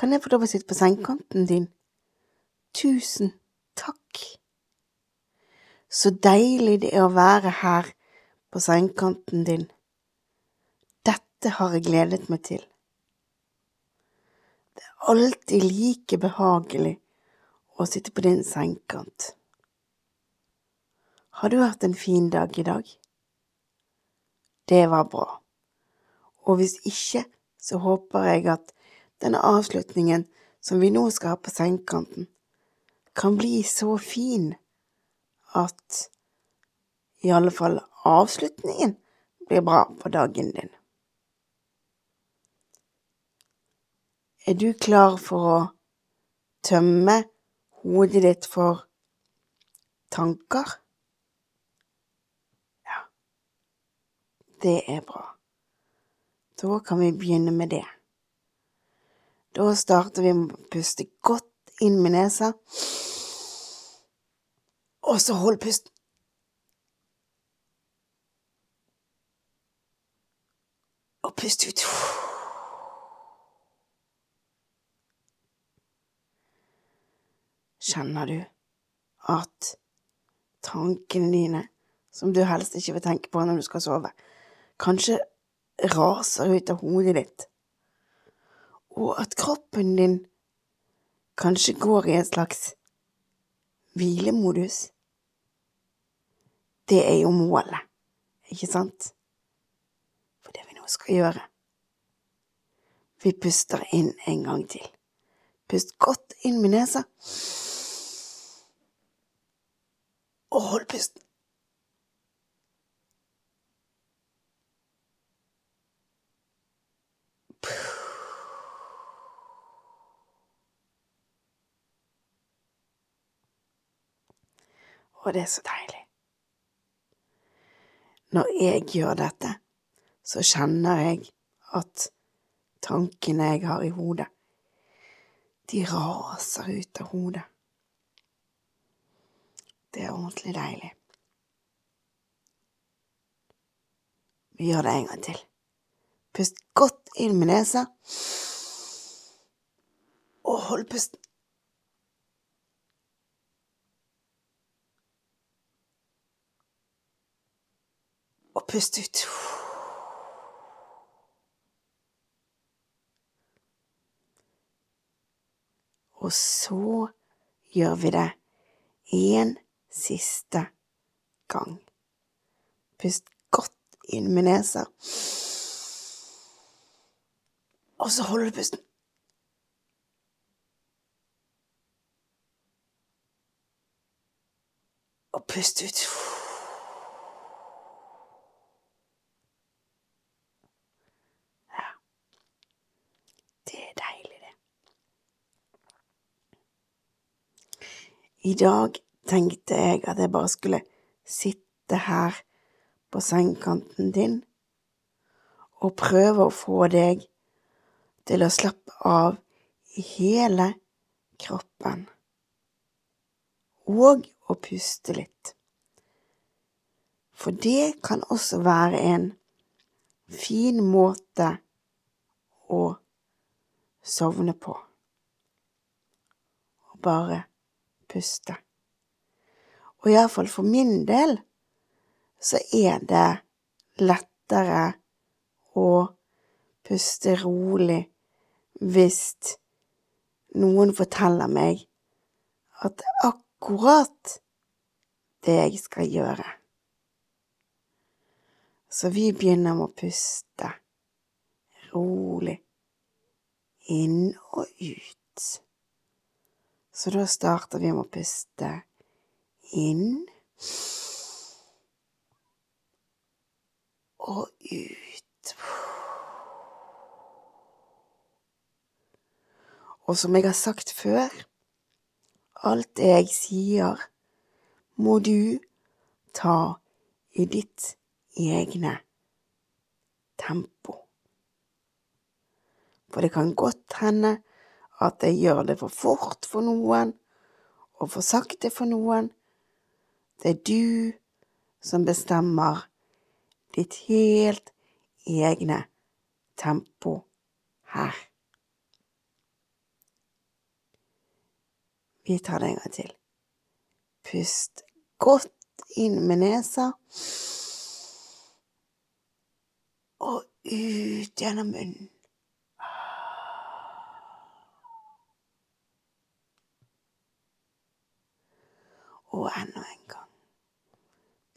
Kan jeg få lov å sitte på sengekanten din? Tusen takk. Så deilig det er å være her på sengekanten din. Dette har jeg gledet meg til. Det er alltid like behagelig å sitte på din sengekant. Har du hatt en fin dag i dag? Det var bra. Og hvis ikke, så håper jeg at denne avslutningen som vi nå skal ha på sengekanten, kan bli så fin at i alle fall avslutningen blir bra på dagen din. Er du klar for å tømme hodet ditt for tanker? Ja, det er bra. Da kan vi begynne med det. Da starter vi med å puste godt inn med nesa, og så hold pusten. Og pust ut. Kjenner du at tankene dine, som du helst ikke vil tenke på når du skal sove, kanskje raser ut av hodet ditt? Og at kroppen din kanskje går i en slags hvilemodus. Det er jo målet, ikke sant? For det vi nå skal gjøre. Vi puster inn en gang til. Pust godt inn med nesa. Og hold pusten. Og det er så deilig. Når jeg gjør dette, så kjenner jeg at tankene jeg har i hodet, de raser ut av hodet. Det er ordentlig deilig. Vi gjør det en gang til. Pust godt inn med nesa, og hold pusten. Pust ut. Og så gjør vi det en siste gang. Pust godt inn med nesa. Og så holder du pusten. Og pust ut. I dag tenkte jeg at jeg bare skulle sitte her på sengekanten din og prøve å få deg til å slappe av i hele kroppen, og å puste litt. For det kan også være en fin måte å sovne på. Og bare puste. Og iallfall for min del så er det lettere å puste rolig hvis noen forteller meg at det er akkurat det jeg skal gjøre. Så vi begynner med å puste rolig inn og ut Så da starter vi med å puste inn og ut. Og som jeg har sagt før, alt jeg sier, må du ta i ditt egne tempo. For det kan godt hende at jeg gjør det for fort for noen, og for sakte for noen. Det er du som bestemmer ditt helt egne tempo her. Vi tar det en gang til. Pust godt inn med nesa. Og ut gjennom munnen. Og enda en gang.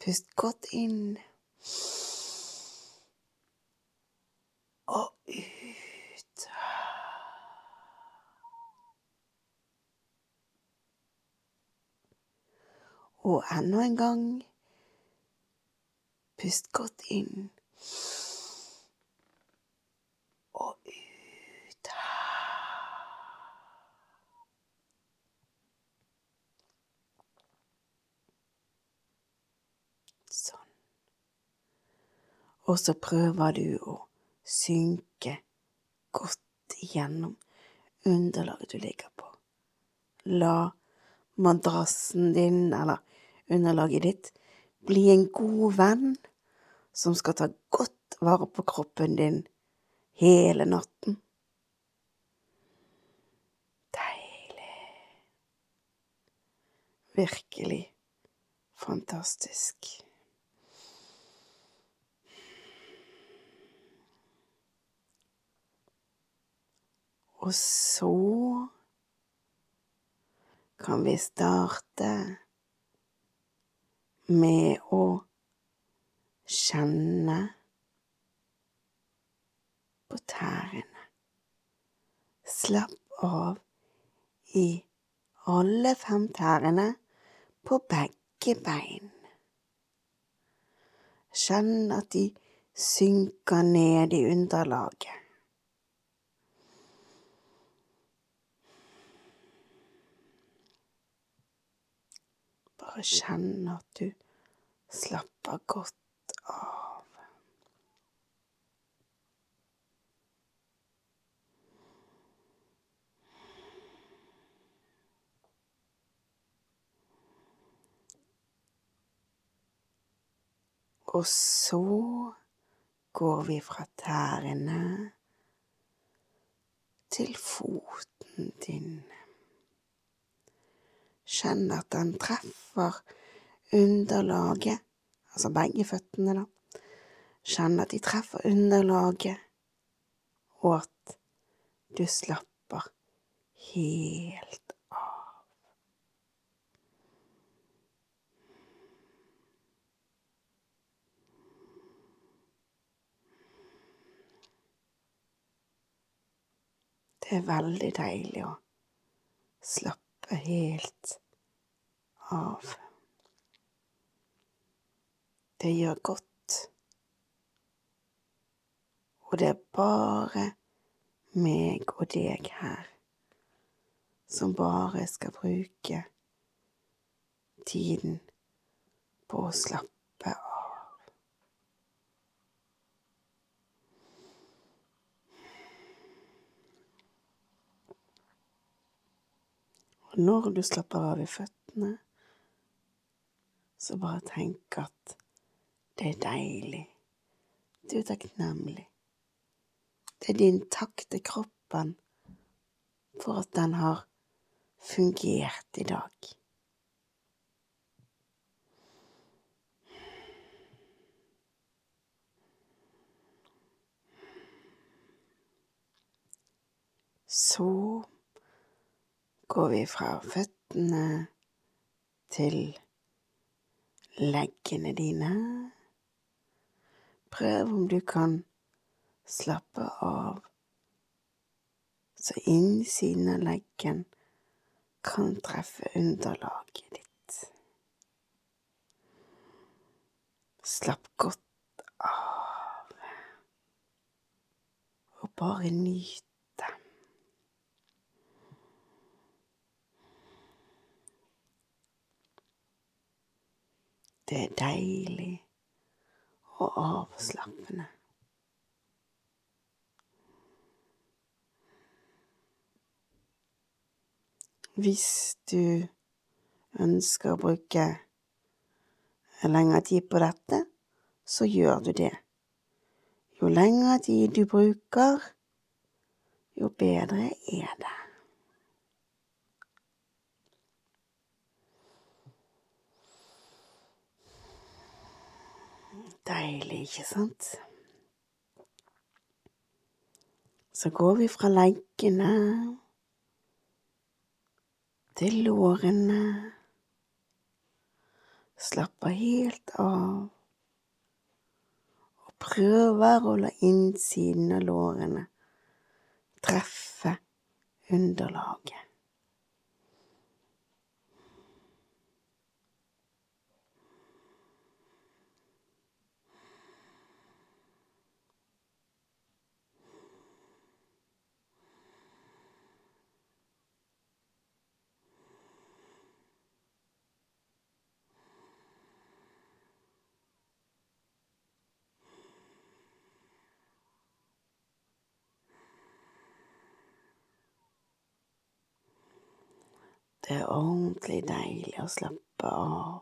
Pust godt inn. Og ut. Og enda en gang. Pust godt inn. Og ut. Sånn. Og så prøver du å synke godt igjennom underlaget du ligger på. La madrassen din, eller underlaget ditt, bli en god venn som skal ta godt vare på kroppen din hele natten. Deilig. Virkelig fantastisk. Og så kan vi starte med å kjenne på tærne. Slapp av i alle fem tærne på begge bein. Kjenn at de synker ned i underlaget. Bare kjenne at du slapper godt av. Og så går vi fra tærne til foten din. Kjenn at den treffer underlaget, altså begge føttene, da. Kjenn at de treffer underlaget, og at du slapper helt av. Det er veldig deilig å slappe helt av. Det gjør godt. Og det er bare meg og deg her som bare skal bruke tiden på å slappe av. Og når du slapper av i føttene, så bare tenk at det er deilig. Du er takknemlig. Det er din takk til kroppen for at den har fungert i dag. Så går vi fra føttene til leggene dine. Prøv om du kan slappe av så innsiden av leggen kan treffe underlaget ditt. Slapp godt av, og bare nyt det. Er deilig og avslappende. Hvis du ønsker å bruke lengre tid på dette, så gjør du det. Jo lengre tid du bruker, jo bedre er det. Deilig, ikke sant? Så går vi fra leggene til lårene. Slapper helt av. Og prøver å la innsiden av lårene treffe underlaget. Det er ordentlig deilig å slappe av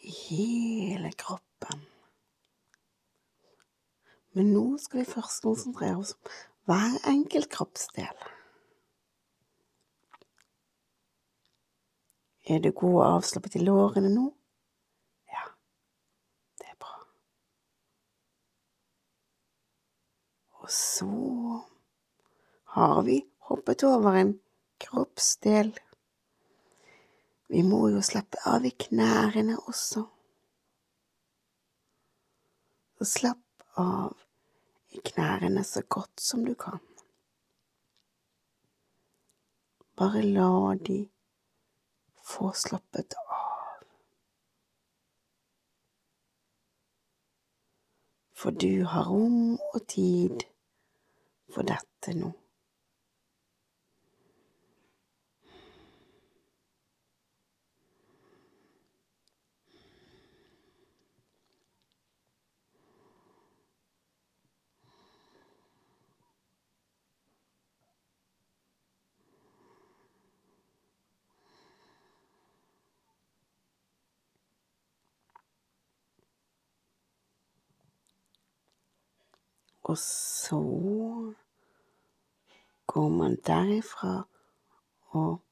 i hele kroppen. Men nå skal vi først konsentrere oss om hver enkelt kroppsdel. Er du god og avslappet i lårene nå? Ja, det er bra. Og så har vi hoppet over en kroppsdel. Vi må jo slappe av i knærne også. Så slapp av i knærne så godt som du kan. Bare la de få slappet av. For du har rom og tid for dette nå. Og så går man derifra og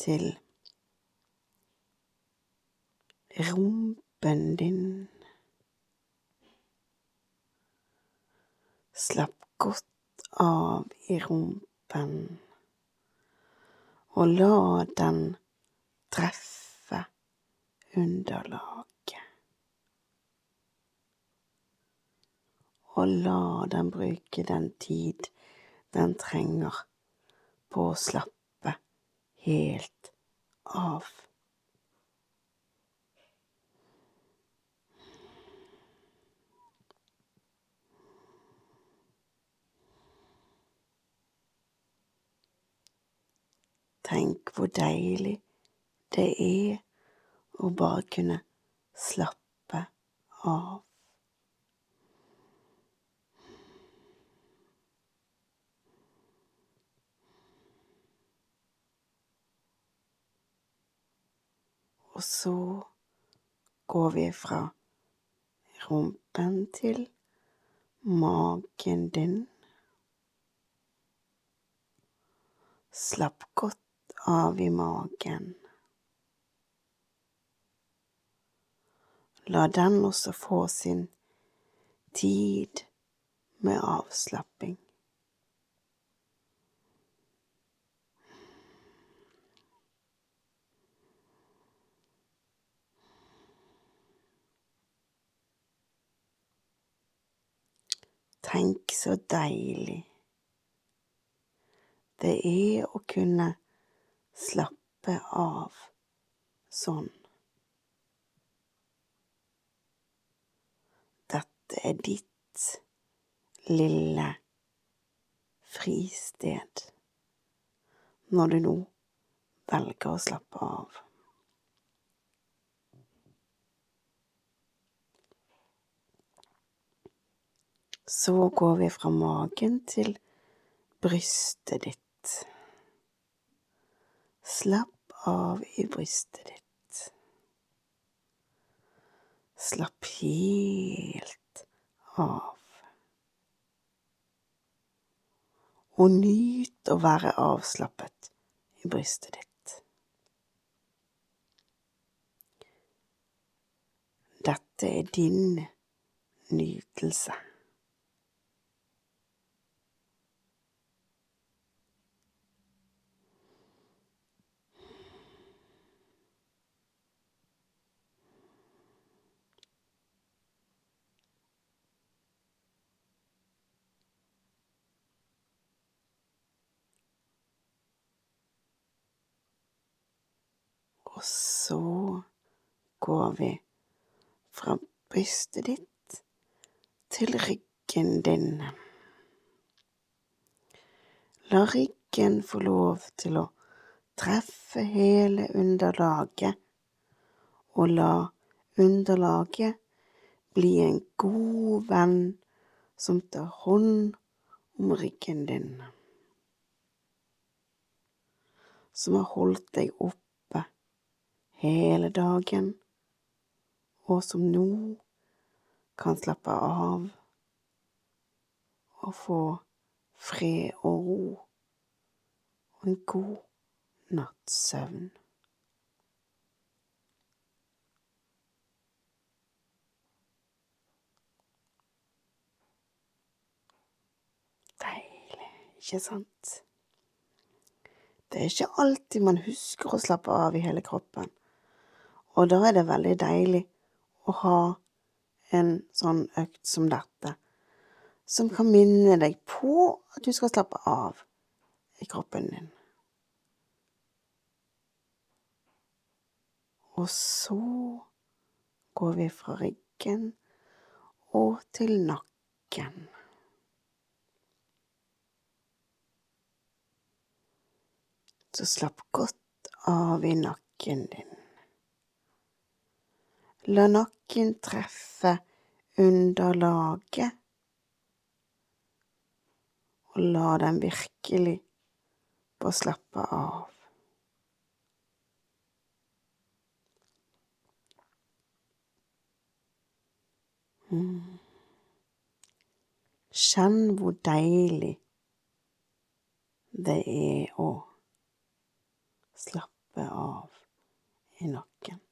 til rumpen din. Slapp godt av i rumpen, og la den treffe underlag. Og la den bruke den tid den trenger på å slappe helt av. Tenk hvor deilig det er å bare kunne slappe av. Og så går vi fra rumpen til magen din. Slapp godt av i magen. La den også få sin tid med avslapping. Tenk så deilig det er å kunne slappe av sånn. Dette er ditt lille fristed når du nå velger å slappe av. Så går vi fra magen til brystet ditt. Slapp av i brystet ditt. Slapp helt av. Og nyt å være avslappet i brystet ditt. Dette er din nytelse. Og så går vi fra brystet ditt til ryggen din. La ryggen få lov til å treffe hele underlaget, og la underlaget bli en god venn som tar hånd om ryggen din, som har holdt deg opp hele dagen, og som nå kan slappe av og få fred og ro og en god natts søvn. Deilig, ikke sant? Det er ikke alltid man husker å slappe av i hele kroppen. Og da er det veldig deilig å ha en sånn økt som dette, som kan minne deg på at du skal slappe av i kroppen din. Og så går vi fra ryggen og til nakken. Så slapp godt av i nakken din. La nakken treffe underlaget, og la den virkelig få slappe av. Mm. Kjenn hvor deilig det er å slappe av i nakken.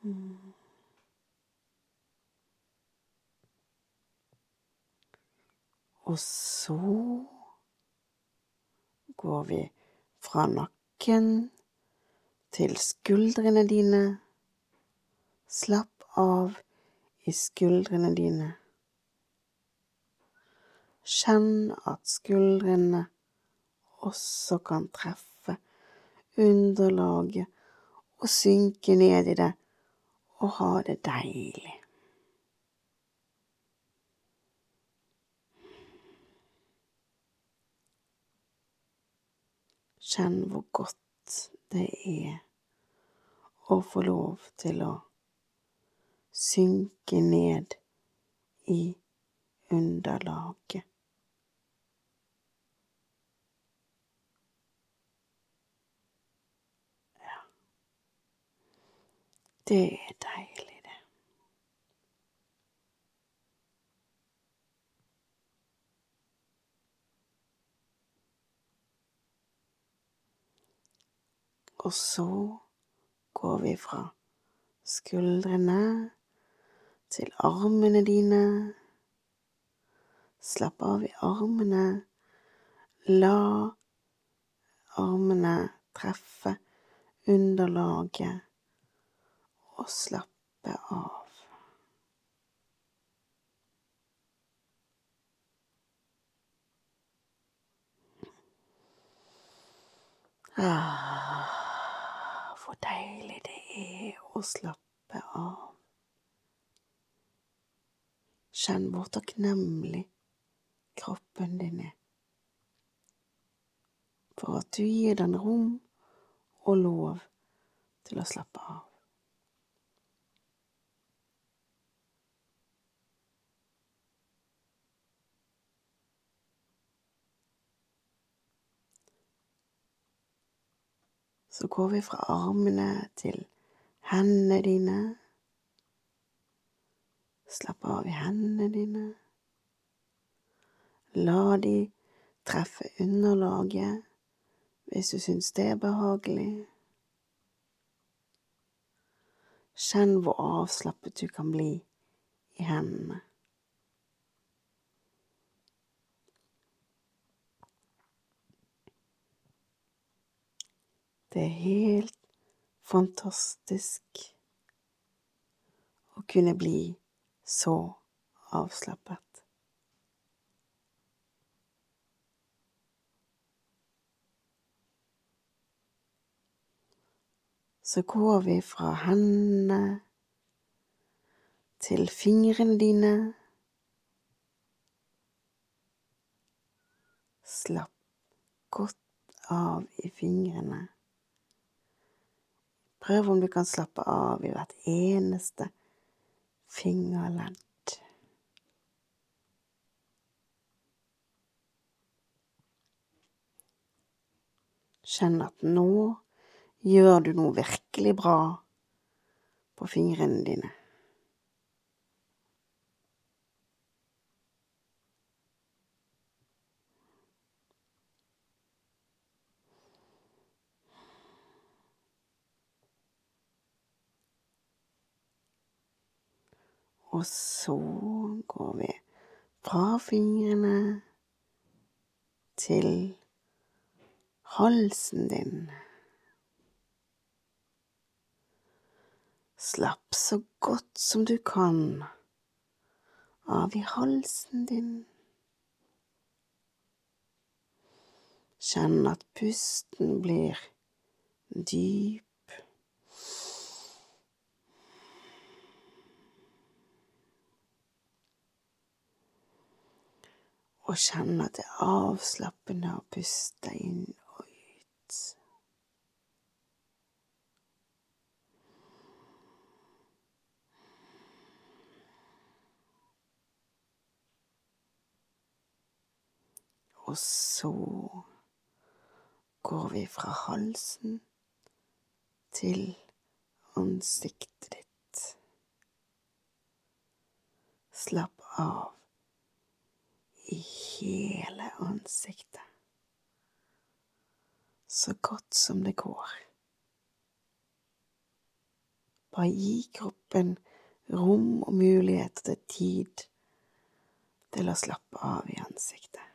Og så går vi fra nakken til skuldrene dine. Slapp av i skuldrene dine. Kjenn at skuldrene også kan treffe underlaget og synke ned i det og ha det deilig. Kjenn hvor godt det er å få lov til å synke ned i underlaget. Det er deilig, det. Og så går vi fra skuldrene til armene dine. Slapp av i armene. La armene treffe underlaget og slappe av. Ah, hvor deilig det er å slappe av. Kjenn hvor takknemlig kroppen din er for at du gir den rom og lov til å slappe av. Så går vi fra armene til hendene dine. Slapp av i hendene dine. La de treffe underlaget hvis du syns det er behagelig. Kjenn hvor avslappet du kan bli i hendene. Det er helt fantastisk å kunne bli så avslappet. Så går vi fra hendene til fingrene dine. Slapp godt av i fingrene. Prøv om du kan slappe av i hvert eneste fingerledd. Kjenn at nå gjør du noe virkelig bra på fingrene dine. Og så går vi fra fingrene til halsen din. Slapp så godt som du kan av i halsen din. Kjenn at pusten blir dyp og kjenne at det er avslappende å puste inn og ut. Og så går vi fra halsen til ansiktet ditt. Slapp av i hele ansiktet. Så godt som det går. Bare gi kroppen rom og mulighet til tid til å slappe av i ansiktet.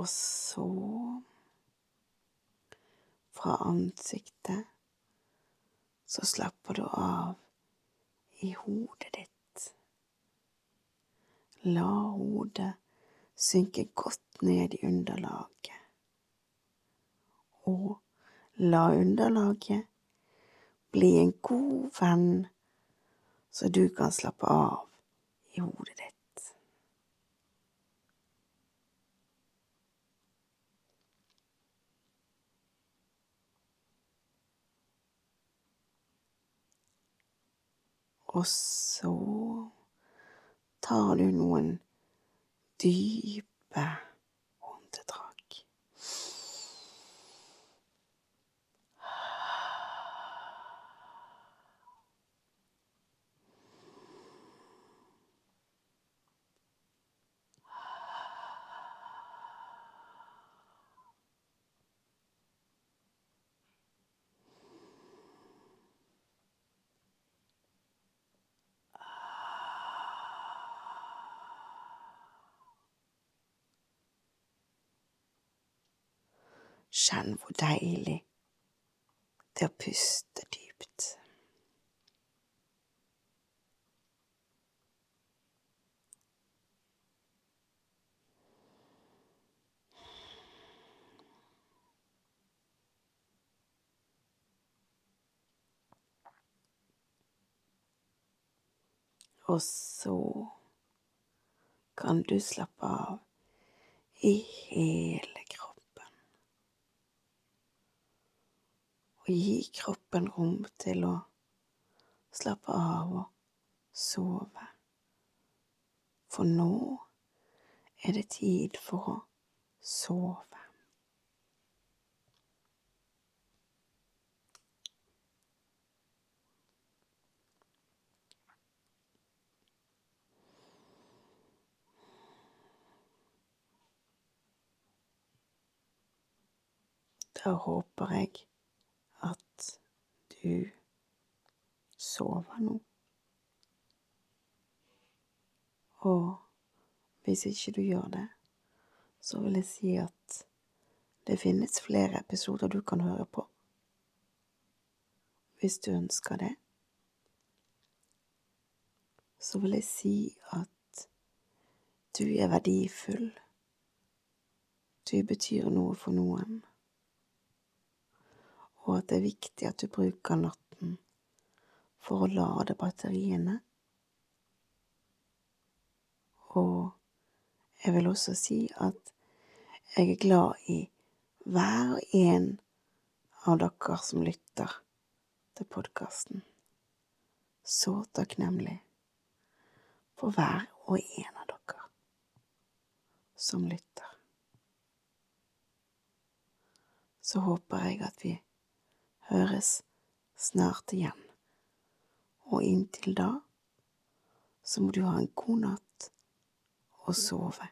Og så fra ansiktet så slapper du av i hodet ditt. La hodet synke godt ned i underlaget. Og la underlaget bli en god venn, så du kan slappe av i hodet ditt. Og så tar du noen dype åndedrag. Kjenn hvor deilig det er å puste dypt. Og så kan du slappe av i hele kroppen. Og gi kroppen rom til å slappe av og sove. For nå er det tid for å sove. Da håper jeg at du sover nå. Og hvis ikke du gjør det, så vil jeg si at det finnes flere episoder du kan høre på. Hvis du ønsker det. Så vil jeg si at du er verdifull. Du betyr noe for noen at det er viktig at du bruker natten for å lade batteriene. Og jeg vil også si at jeg er glad i hver en av dere som lytter til podkasten. Så takknemlig for hver og en av dere som lytter. Så håper jeg at vi høres snart igjen, og inntil da så må du ha en god natt og sove.